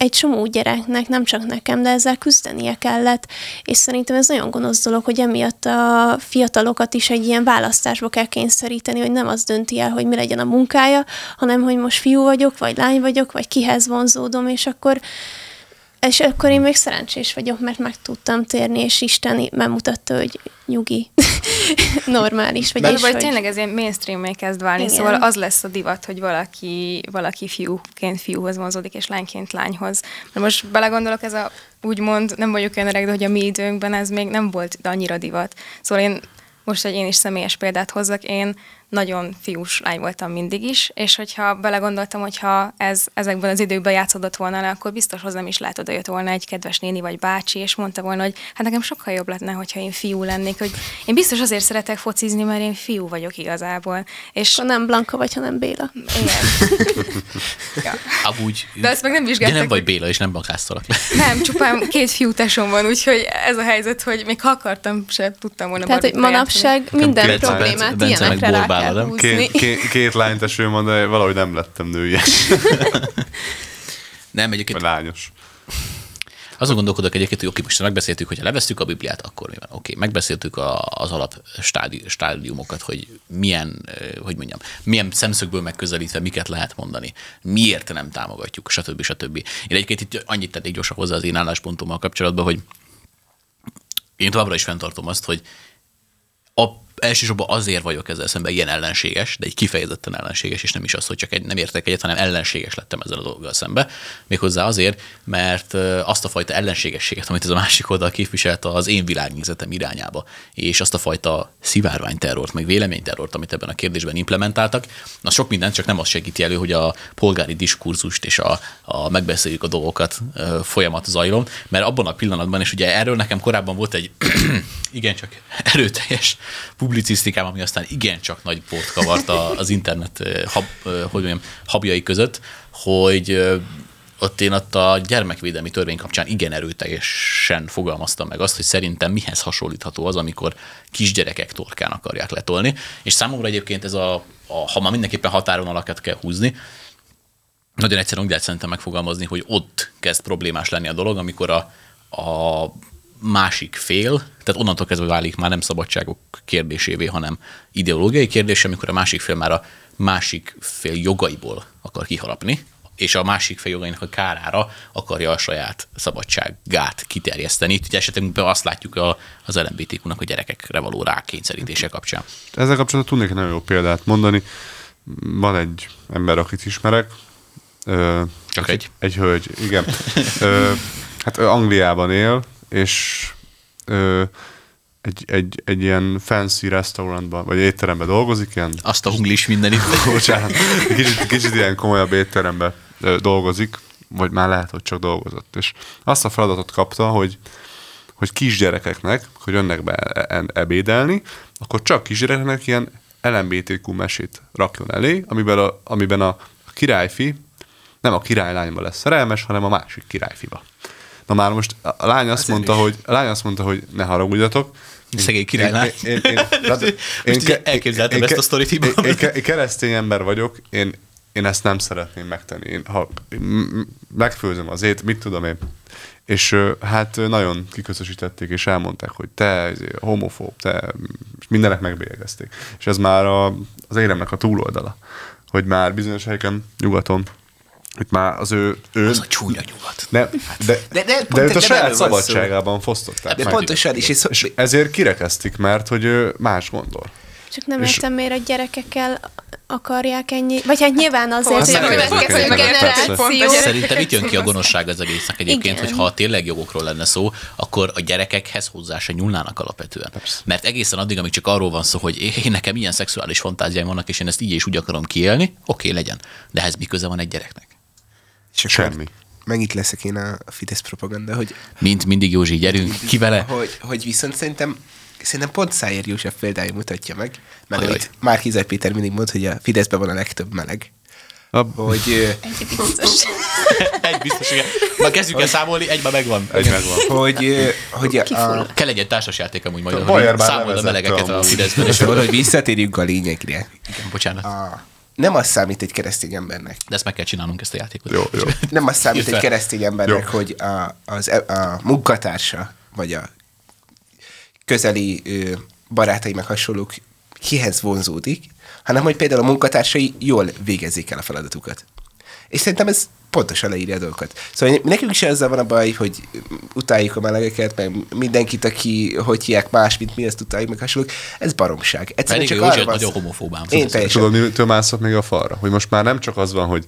egy csomó gyereknek, nem csak nekem, de ezzel küzdenie kellett, és szerintem ez nagyon gonosz dolog, hogy emiatt a fiatalokat is egy ilyen választásba kell kényszeríteni, hogy nem az dönti el, hogy mi legyen a munkája, hanem hogy most fiú vagyok, vagy lány vagyok, vagy kihez vonzódom, és akkor és akkor én még szerencsés vagyok, mert meg tudtam térni, és Isten megmutatta, hogy nyugi, normális. Vagy, és vagy hogy... tényleg ez ilyen mainstream kezd válni, Igen. szóval az lesz a divat, hogy valaki, valaki fiúként fiúhoz vonzódik, és lányként lányhoz. De most belegondolok, ez a úgymond, nem vagyok olyan öreg, de hogy a mi időnkben ez még nem volt annyira divat. Szóval én most, hogy én is személyes példát hozzak, én nagyon fiús lány voltam mindig is, és hogyha belegondoltam, hogyha ez ezekben az időkben játszódott volna le, akkor biztos hozzám is lehet odajött volna egy kedves néni vagy bácsi, és mondta volna, hogy hát nekem sokkal jobb lenne, hogyha én fiú lennék, hogy én biztos azért szeretek focizni, mert én fiú vagyok igazából. És akkor nem Blanka vagy, hanem Béla. Igen. ja. Amúgy, De ezt meg nem vizsgáltak. De nem vagy Béla, és nem bankáztalak le. Nem, csupán két fiú tesom van, úgyhogy ez a helyzet, hogy még ha akartam, se tudtam volna Tehát, hogy manapság minden problémát ilyenekre rá kell húzni. Két, két, két lányteső van, de valahogy nem lettem nőies. nem, egyébként... Lányos. Azon gondolkodok egyébként, hogy oké, most megbeszéltük, hogy ha levesszük a Bibliát, akkor mi van? Oké, megbeszéltük a, az alap stádi, stádiumokat, hogy milyen, hogy mondjam, milyen szemszögből megközelítve miket lehet mondani, miért nem támogatjuk, stb. stb. Én egyébként itt annyit tennék gyorsan hozzá az én álláspontommal kapcsolatban, hogy én továbbra is fenntartom azt, hogy a elsősorban azért vagyok ezzel szemben ilyen ellenséges, de egy kifejezetten ellenséges, és nem is az, hogy csak egy, nem értek egyet, hanem ellenséges lettem ezzel a dolggal szembe. Méghozzá azért, mert azt a fajta ellenségességet, amit ez a másik oldal képviselt az én világnézetem irányába, és azt a fajta szivárványterrort, meg véleményterrort, amit ebben a kérdésben implementáltak, na sok mindent csak nem azt segíti elő, hogy a polgári diskurzust és a, a megbeszéljük a dolgokat folyamat zajlom, mert abban a pillanatban, és ugye erről nekem korábban volt egy igencsak erőteljes publicisztikám, ami aztán igencsak nagy port kavart az internet hab, hogy mondjam, habjai között, hogy ott én ott a gyermekvédelmi törvény kapcsán igen erőteljesen fogalmaztam meg azt, hogy szerintem mihez hasonlítható az, amikor kisgyerekek torkán akarják letolni. És számomra egyébként ez a, a ha már mindenképpen határon alakat kell húzni, nagyon egyszerűen úgy lehet szerintem megfogalmazni, hogy ott kezd problémás lenni a dolog, amikor a, a másik fél, tehát onnantól kezdve válik már nem szabadságok kérdésévé, hanem ideológiai kérdés, amikor a másik fél már a másik fél jogaiból akar kiharapni, és a másik fél jogainak a kárára akarja a saját szabadságát kiterjeszteni. Itt esetünkben azt látjuk a, az LMBTQ-nak a gyerekekre való rákényszerítése kapcsán. Ezzel kapcsolatban tudnék nagyon jó példát mondani. Van egy ember, akit ismerek. Ö, Csak egy? Egy hölgy, igen. Ö, hát Angliában él, és ö, egy, egy, egy ilyen fancy restaurantban, vagy étteremben dolgozik, ilyen... Azt a hunglis mindenit. Bocsánat, kicsit, kicsit ilyen komolyabb étteremben dolgozik, vagy már lehet, hogy csak dolgozott. És azt a feladatot kapta, hogy hogy kisgyerekeknek, hogy jönnek be e- e- ebédelni, akkor csak kisgyerekeknek ilyen LMBTQ mesét rakjon elé, amiben a, amiben a királyfi nem a királylányba lesz szerelmes, hanem a másik királyfiba. Na már most a lány azt, mondta, hogy, a lány azt mondta, hogy ne haragudjatok, Szegény királylány. Én, én, én, én, Most így elképzeltem én- ezt a én- sztorit én, én, én keresztény ember vagyok, én, én ezt nem szeretném megtenni. Én, ha megfőzöm az ét, mit tudom én. És hát nagyon kiközösítették, és elmondták, hogy te izé, homofób, te, és mindenek megbélyegezték. És ez már a, az éremnek a túloldala, hogy már bizonyos helyeken nyugaton, hogy már az ő... ő Az a csúnya nyugat. ne, de, De- de pont de őt a saját szabadságában fosztották De meg. pontosan is, és És ezért kirekeztik, mert hogy ő más gondol. Csak nem És- értem, miért a gyerekekkel akarják ennyi, vagy hát nyilván azért, Azért hogy a következő generáció. Persze. Szerintem itt jön ki a gonoszság az egésznek egyébként, Igen. hogy ha tényleg jogokról lenne szó, akkor a gyerekekhez hozzá se nyúlnának alapvetően. Mert egészen addig, amíg csak arról van szó, hogy én nekem ilyen szexuális fantáziáim vannak, és én ezt így és úgy akarom kiélni, oké, legyen. De ehhez mi köze van egy gyereknek? És akkor Semmi. Megint leszek én a Fidesz propaganda, hogy, Mint mindig, Józsi, gyerünk, ki vele? hogy, hogy viszont szerintem Szerintem pont Szájer József példája mutatja meg, mert Ajaj. amit Márkizaj Péter mindig mond, hogy a Fideszben van a legtöbb meleg. A, Hogy Egy biztos. Egy biztos, igen. Na kezdjük el számolni, egyben megvan. egy megvan. hogy, hogy a. Kell egy társasjáték amúgy majd, hogy már számold a melegeket a. Fideszben, és és hogy visszatérjünk a lényegre. igen, bocsánat. A, nem az számít egy keresztény embernek. De ezt meg kell csinálnunk, ezt a játékot. Jó, jó. Nem az számít egy keresztény embernek, Jó. hogy a, az, e- a munkatársa, vagy a közeli ö, barátai meg hasonlók kihez vonzódik, hanem hogy például a munkatársai jól végezzék el a feladatukat. És szerintem ez pontosan leírja a dolgokat. Szóval nekünk is ezzel van a baj, hogy utáljuk a melegeket, meg mindenkit, aki hogy hívják más, mint mi ezt utáljuk, meg hasonlók. Ez baromság. Egyszerűen Pedig csak arra van nagyon homofóbám. Én teljesen. Tudod, mitől mászok még a falra? Hogy most már nem csak az van, hogy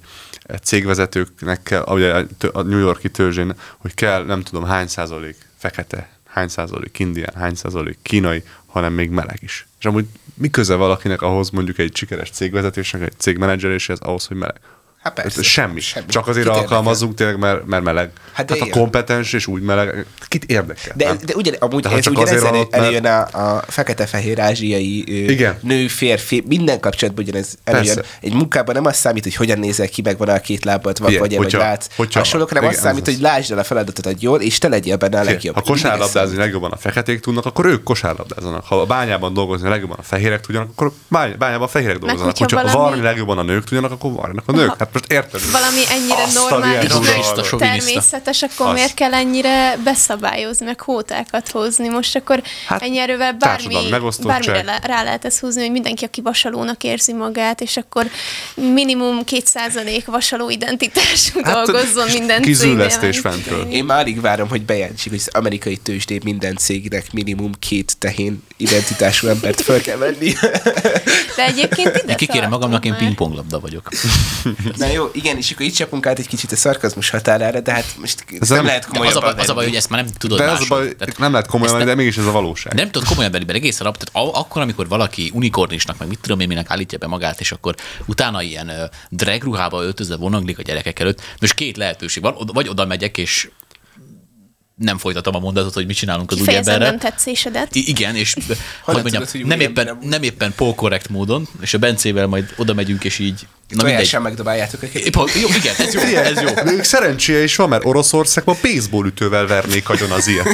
cégvezetőknek kell, ugye a New Yorki törzsén, hogy kell nem tudom hány százalék fekete, hány százalék indián, hány százalék kínai, hanem még meleg is. És amúgy mi köze valakinek ahhoz mondjuk egy sikeres cégvezetésnek, egy cégmenedzseléséhez ahhoz, hogy meleg? Hát persze. Semmi. Semmi. Csak azért Kit alkalmazzunk tényleg, mert, mert meleg. Hát Hát, igen. kompetens és úgy meleg, kit érdekel? De, nem? de ugyan, amúgy De ez csak ugyan azért ezzel van ott, mert- előjön a, a fekete-fehér ázsiai Igen. nő, férfi, minden kapcsolatban ugyanez előjön. Persze. Egy munkában nem az számít, hogy hogyan nézel ki, meg van a két lábad, vagy, vagy, vagy látsz. hogyha- Hasonlók, hanem az igen, számít, ez hogy lásd el a feladatodat jól, és te legyél benne a legjobb. Ha kosárlabdázni legjobban a feketék tudnak, akkor ők kosárlabdázzanak. Ha a bányában dolgozni legjobban a fehérek tudjanak, akkor bány- bányában a fehérek dolgozzanak. hogyha valami- varni legjobban a nők tudjanak, akkor varjanak a nők. Hát most érted? Valami ennyire normális, meg természetes, akkor Azt. miért kell ennyire beszabályozni, meg hótákat hozni? Most akkor Hát, ennyi erővel bármi, bármire le- rá lehet ezt húzni, hogy mindenki, aki vasalónak érzi magát, és akkor minimum 2% vasaló identitású Hát, dolgozzon minden kizüllesztés fentről. Én már alig várom, hogy bejelentsék, hogy az amerikai tőzsdén minden cégnek minimum két tehén identitású embert fel kell venni. De egyébként ide Én kikérem magamnak, én pingponglabda vagyok. Na jó, igen, és akkor itt csapunk át egy kicsit a szarkazmus határára, de hát most ez nem, nem- lehet komolyan. az, a baj, az a baj, hogy ezt már nem tudod De ez a baj, Tehát nem lehet komolyan venni, de mégis ez a valóság. Nem tudod komolyan venni, mert egészen alap, tehát akkor, amikor valaki unikornisnak, meg mit tudom én, minek állítja be magát, és akkor utána ilyen uh, drag ruhába öltözve vonaglik a gyerekek előtt. Most két lehetőség van, vagy oda megyek, és nem folytatom a mondatot, hogy mit csinálunk az új nem tetszésedet. I- igen, és hogy mondjam, tudod, hogy nem, éppen, nem éppen polkorrekt módon, és a Bencével majd oda megyünk, és így... Na. Tojással megdobáljátok őket. Jó, igen, ez jó, ez jó. Még szerencséje is van, mert Oroszországban baseball ütővel vernék agyon az ilyet.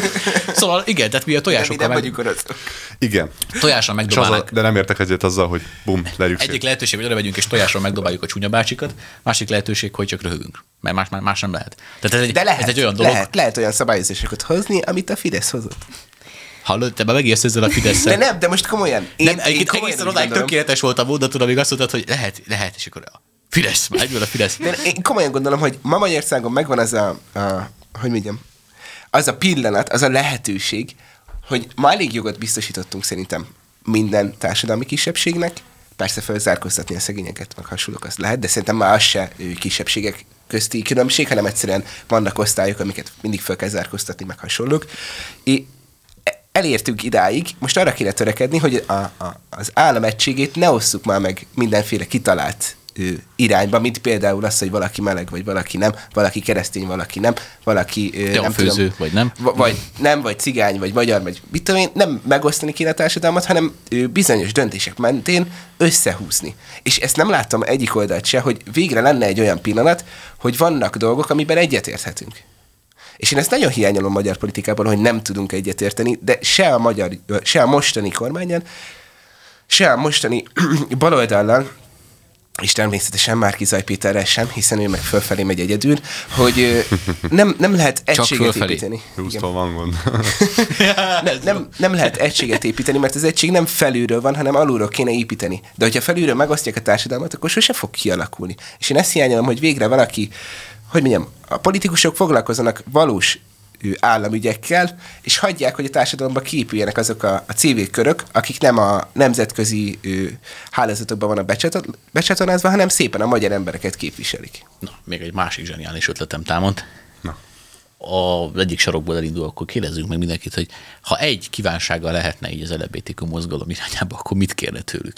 Szóval igen, tehát mi a tojásokkal, meg, vagyunk oroszok. Igen. tojással az a, de nem értek egyet azzal, hogy bum, legyük Egyik szét. lehetőség, hogy oda megyünk és tojással megdobáljuk a csúnya bácsikat, másik lehetőség, hogy csak röhögünk. Mert más, más, más nem lehet. Tehát ez egy, De lehet, ez egy olyan dolog. lehet, lehet olyan szabályozásokat hozni, amit a Fidesz hozott. Hallod, te be megérsz ezzel a fidesz De nem, de most komolyan. Én, nem, én egyébként komolyan egészen odáig gondolom. tökéletes volt a mondatod, amíg azt mondtad, hogy lehet, lehet, és akkor Fidesz, már egyből a Fidesz. De én komolyan gondolom, hogy ma Magyarországon megvan az a, a hogy mondjam, az a pillanat, az a lehetőség, hogy ma elég jogot biztosítottunk szerintem minden társadalmi kisebbségnek, persze felzárkóztatni a szegényeket, meg hasonlók azt lehet, de szerintem már az se kisebbségek közti különbség, hanem egyszerűen vannak osztályok, amiket mindig fel kell zárkóztatni, meg hasonlók. É, elértünk idáig, most arra kéne törekedni, hogy a, a, az állam egységét ne osszuk már meg mindenféle kitalált ő, irányba, mint például az, hogy valaki meleg, vagy valaki nem, valaki keresztény, valaki nem, valaki Jó, nem főző, tudom, vagy nem. Vagy nem, vagy cigány, vagy magyar, vagy mit tudom én, nem megosztani kéne a társadalmat, hanem ő, bizonyos döntések mentén összehúzni. És ezt nem láttam egyik oldalt se, hogy végre lenne egy olyan pillanat, hogy vannak dolgok, amiben egyetérthetünk. És én ezt nagyon hiányolom a magyar politikában, hogy nem tudunk egyetérteni, de se a, magyar, se a mostani kormányon, se a mostani baloldallal, és természetesen már Zaj Péterrel sem, hiszen ő meg fölfelé megy egyedül, hogy nem, nem lehet egységet építeni. van gond. nem, nem, nem lehet egységet építeni, mert az egység nem felülről van, hanem alulról kéne építeni. De hogyha felülről megosztják a társadalmat, akkor sose fog kialakulni. És én ezt hiányolom, hogy végre valaki, hogy mondjam, a politikusok foglalkozzanak valós államügyekkel, és hagyják, hogy a társadalomban kiépüljenek azok a, a CV körök, akik nem a nemzetközi ő, hálózatokban vannak becsatornázva, hanem szépen a magyar embereket képviselik. Na, még egy másik zseniális ötletem támad. Na. A egyik sarokból elindul, akkor kérdezzünk meg mindenkit, hogy ha egy kívánsága lehetne így az LBTQ mozgalom irányába, akkor mit kérne tőlük?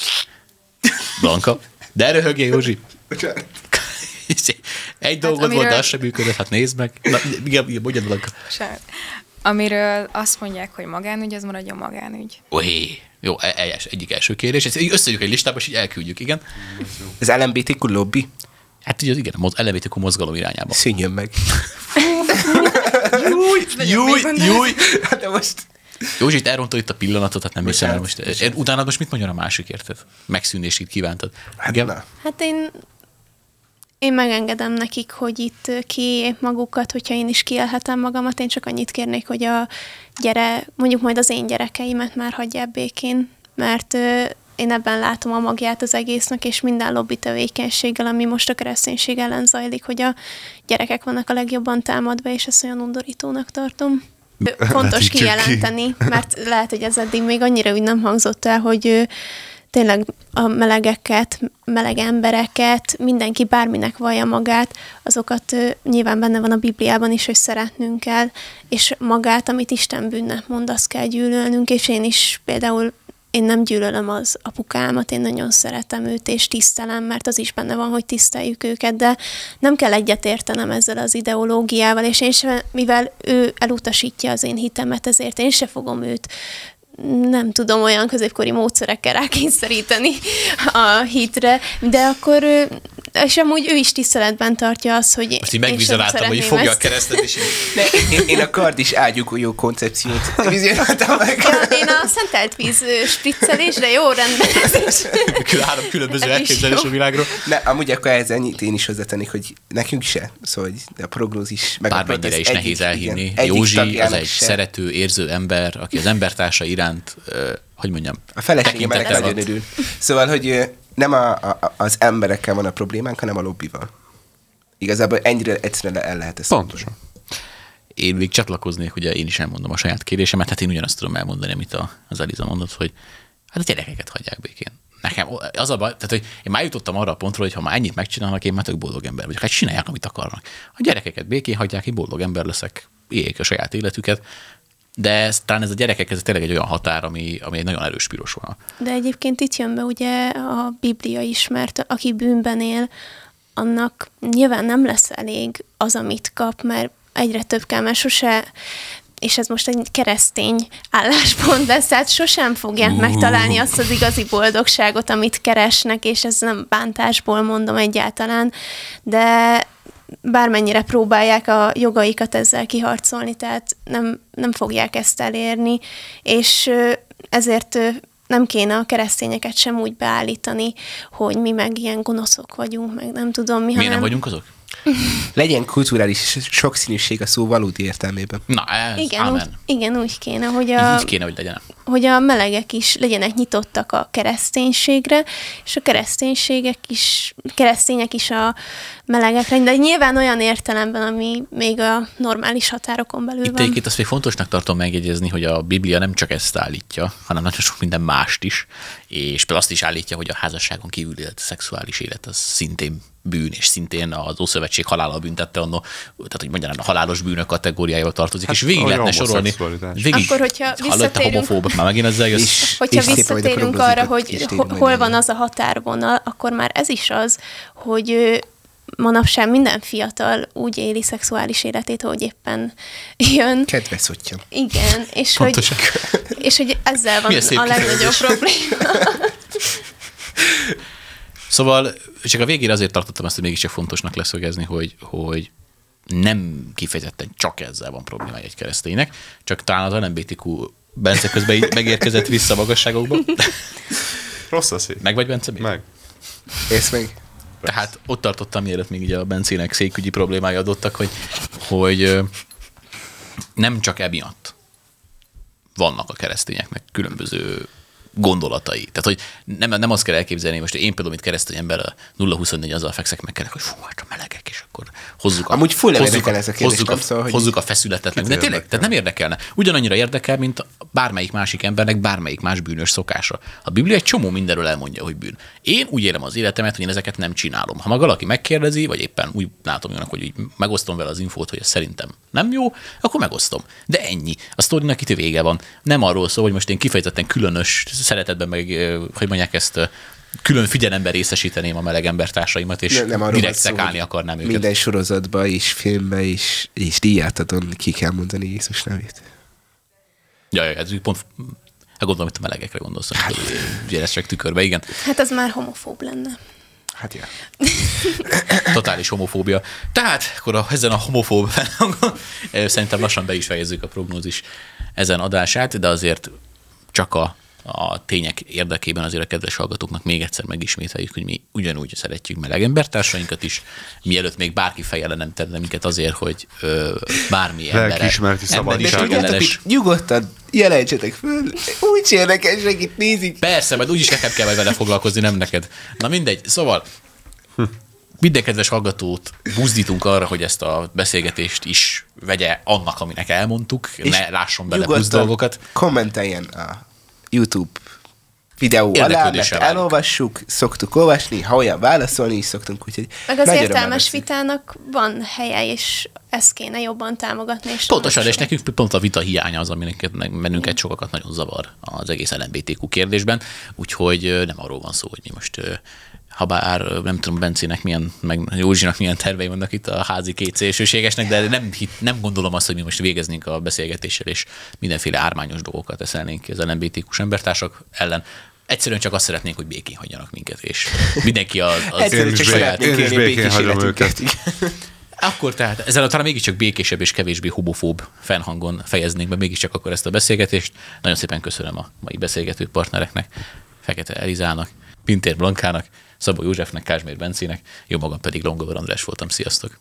Blanka? De röhögjél, Józsi! Egy dolgot hát, amiről... volt, az sem működött, hát nézd meg. Na, igen, mondjad Blanka. Amiről azt mondják, hogy magánügy, az maradjon magánügy. Oé, jó, e- e- egyik első kérdés. Ezt összegyük egy listába, és így elküldjük, igen. Az LMBTQ lobby? Hát ugye igen, az LMBTQ mozgalom irányába. Szűnjön meg. júj, júj, júj. Hát de most... Józsi, itt elrontod itt a pillanatot, hát nem hiszem el most. Utána most mit mondjon a másik, érted? Megszűnését kívántad. Hát, igen? hát én én megengedem nekik, hogy itt ki magukat, hogyha én is kielhetem magamat, én csak annyit kérnék, hogy a gyere, mondjuk majd az én gyerekeimet már hagyják békén, mert én ebben látom a magját az egésznek, és minden lobby tevékenységgel, ami most a kereszténység ellen zajlik, hogy a gyerekek vannak a legjobban támadva, és ezt olyan undorítónak tartom. Fontos kijelenteni, mert lehet, hogy ez eddig még annyira úgy nem hangzott el, hogy tényleg a melegeket, meleg embereket, mindenki bárminek vallja magát, azokat nyilván benne van a Bibliában is, hogy szeretnünk kell, és magát, amit Isten bűnnek mond, azt kell gyűlölnünk, és én is például én nem gyűlölöm az apukámat, én nagyon szeretem őt, és tisztelem, mert az is benne van, hogy tiszteljük őket, de nem kell egyetértenem ezzel az ideológiával, és én sem, mivel ő elutasítja az én hitemet, ezért én se fogom őt nem tudom, olyan középkori módszerekkel rákényszeríteni a hitre, de akkor és amúgy ő is tiszteletben tartja azt, hogy Most így megvizionáltam, hogy fogja ezt. a keresztet, és én, én, a kard is ágyúgolyó koncepciót vizionáltam meg. Ja, én a szentelt víz spriccelésre jó rendben. Három különböző elképzelés a világról. Ne, amúgy akkor ez ennyit én is hozzátennék, hogy nekünk se, szóval a prognózis meg Bármennyire is nehéz elhinni. Igen, Józsi az egy se. szerető, érző ember, aki az embertársa iránt, hogy mondjam, a feleségem nagyon örül. Szóval, hogy nem a, a, az emberekkel van a problémánk, hanem a lobbival. Igazából ennyire egyszerűen el lehet ezt. Pontosan. Én még csatlakoznék, ugye én is elmondom a saját kérésemet, hát én ugyanazt tudom elmondani, amit a, az Eliza mondott, hogy hát a gyerekeket hagyják békén. Nekem az a baj, tehát hogy én már jutottam arra a pontra, hogy ha már ennyit megcsinálnak, én már tök boldog ember vagyok. Hát csinálják, amit akarnak. A gyerekeket békén hagyják, én boldog ember leszek, éljék a saját életüket, de ez, talán ez a gyerekek, ez tényleg egy olyan határ, ami, ami egy nagyon erős piros vonal. De egyébként itt jön be ugye a Biblia is, mert aki bűnben él, annak nyilván nem lesz elég az, amit kap, mert egyre több kell, mert sose és ez most egy keresztény álláspont lesz, tehát sosem fogják uh. megtalálni azt az igazi boldogságot, amit keresnek, és ez nem bántásból mondom egyáltalán, de bármennyire próbálják a jogaikat ezzel kiharcolni, tehát nem, nem fogják ezt elérni, és ezért nem kéne a keresztényeket sem úgy beállítani, hogy mi meg ilyen gonoszok vagyunk, meg nem tudom mi. Miért hanem... nem vagyunk azok? Legyen kulturális sokszínűség a szó valódi értelmében. Na, ez, igen, úgy, igen, úgy kéne, hogy a... Így kéne, hogy legyen. Hogy a melegek is legyenek nyitottak a kereszténységre, és a kereszténységek is, keresztények is a melegekre, de nyilván olyan értelemben, ami még a normális határokon belül Itt van. egyébként azt még fontosnak tartom megjegyezni, hogy a Biblia nem csak ezt állítja, hanem nagyon sok minden mást is, és például azt is állítja, hogy a házasságon kívül élet, a szexuális élet az szintén bűn, és szintén az Ószövetség halála büntette annó, tehát hogy mondjam, a halálos bűnök kategóriájába tartozik, hát, és végig ahogy lehetne sorolni. Végig, Akkor, hogyha Hallott a visszatérünk- homofóbok, már megint ezzel jössz. És- Hogyha és visszatérünk arra, hogy hol van az a határvonal, akkor már ez is az, hogy manapság minden fiatal úgy éli szexuális életét, hogy éppen jön. Kedves szottya. Igen, és hogy, és hogy ezzel van a legnagyobb probléma. Szóval csak a végére azért tartottam ezt, hogy mégiscsak fontosnak leszögezni, hogy, hogy nem kifejezetten csak ezzel van problémája egy kereszténynek, csak talán az LMBTQ Bence közben így megérkezett vissza a magasságokba. Rossz a szép. Meg vagy Bence? még? Meg. Ész meg. Tehát ott tartottam, mielőtt még ugye a Bencének székügyi problémái adottak, hogy, hogy nem csak emiatt vannak a keresztényeknek különböző gondolatai. Tehát, hogy nem, nem azt kell elképzelni, most én például, mint keresztény ember a 0-24 azzal fekszek meg kellek, hogy fú, hát a melegek, és akkor hozzuk a, Amúgy full hozzuk, érdekel ez a kérdés, hozzuk, a, Szóval, hozzuk a feszületet. Meg. De tényleg, tehát nem érdekelne. Ugyanannyira érdekel, mint bármelyik másik embernek bármelyik más bűnös szokása. A Biblia egy csomó mindenről elmondja, hogy bűn. Én úgy élem az életemet, hogy én ezeket nem csinálom. Ha maga valaki megkérdezi, vagy éppen úgy látom jónak, hogy így megosztom vele az infót, hogy ez szerintem nem jó, akkor megosztom. De ennyi. A sztorinak itt vége van. Nem arról szól, hogy most én kifejezetten különös szeretetben meg, hogy mondják ezt, külön figyelemben részesíteném a meleg embertársaimat, és Ne- nem direkt szekálni hogy akarnám őket. Minden sorozatba és filmbe is, és díját adon ki kell mondani Jézus nevét. Ja, ja, ez pont, hát gondolom, hogy a melegekre gondolsz, hát. gyere csak tükörbe, igen. Hát az már homofób lenne. Hát ja. Totális homofóbia. Tehát akkor a, ezen a homofób felhangon szerintem lassan be is fejezzük a prognózis ezen adását, de azért csak a, a tények érdekében azért a kedves hallgatóknak még egyszer megismételjük, hogy mi ugyanúgy szeretjük meleg embertársainkat is, mielőtt még bárki fejjel nem tenne minket azért, hogy ö, bármi ember, Lelkiismereti De szabadság. tudjátok, emberes, itt nyugodtan jelentsetek föl, úgy érdekesek itt nézik. Persze, majd úgyis nekem kell vele foglalkozni, nem neked. Na mindegy, szóval minden kedves hallgatót buzdítunk arra, hogy ezt a beszélgetést is vegye annak, aminek elmondtuk, ne lásson bele plusz dolgokat. kommenteljen a YouTube videó alá, mert elolvassuk, szoktuk olvasni, ha olyan válaszolni is szoktunk, úgyhogy Meg az értelmes vitának van helye, és ezt kéne jobban támogatni. És Pontosan, és nekünk pont a vita hiánya az, ami bennünket sokakat nagyon zavar az egész LMBTQ kérdésben, úgyhogy nem arról van szó, hogy mi most ha bár nem tudom Bencének milyen, meg Józsinak milyen tervei vannak itt a házi két szélsőségesnek, de nem, hit- nem gondolom azt, hogy mi most végeznénk a beszélgetéssel, és mindenféle ármányos dolgokat eszelnénk ki az LMBTQ-s embertársak ellen. Egyszerűen csak azt szeretnénk, hogy békén hagyjanak minket, és mindenki az, az Egyszerűen Én is csak szeretnénk én is békén hagyom életünket. Akkor tehát ezzel talán mégiscsak békésebb és kevésbé homofób fennhangon fejeznénk be mégiscsak akkor ezt a beszélgetést. Nagyon szépen köszönöm a mai beszélgető partnereknek, Fekete Elizának, Pintér Blankának, Szabó Józsefnek, Kázsmér Bencének, jó magam pedig Longor András voltam. Sziasztok!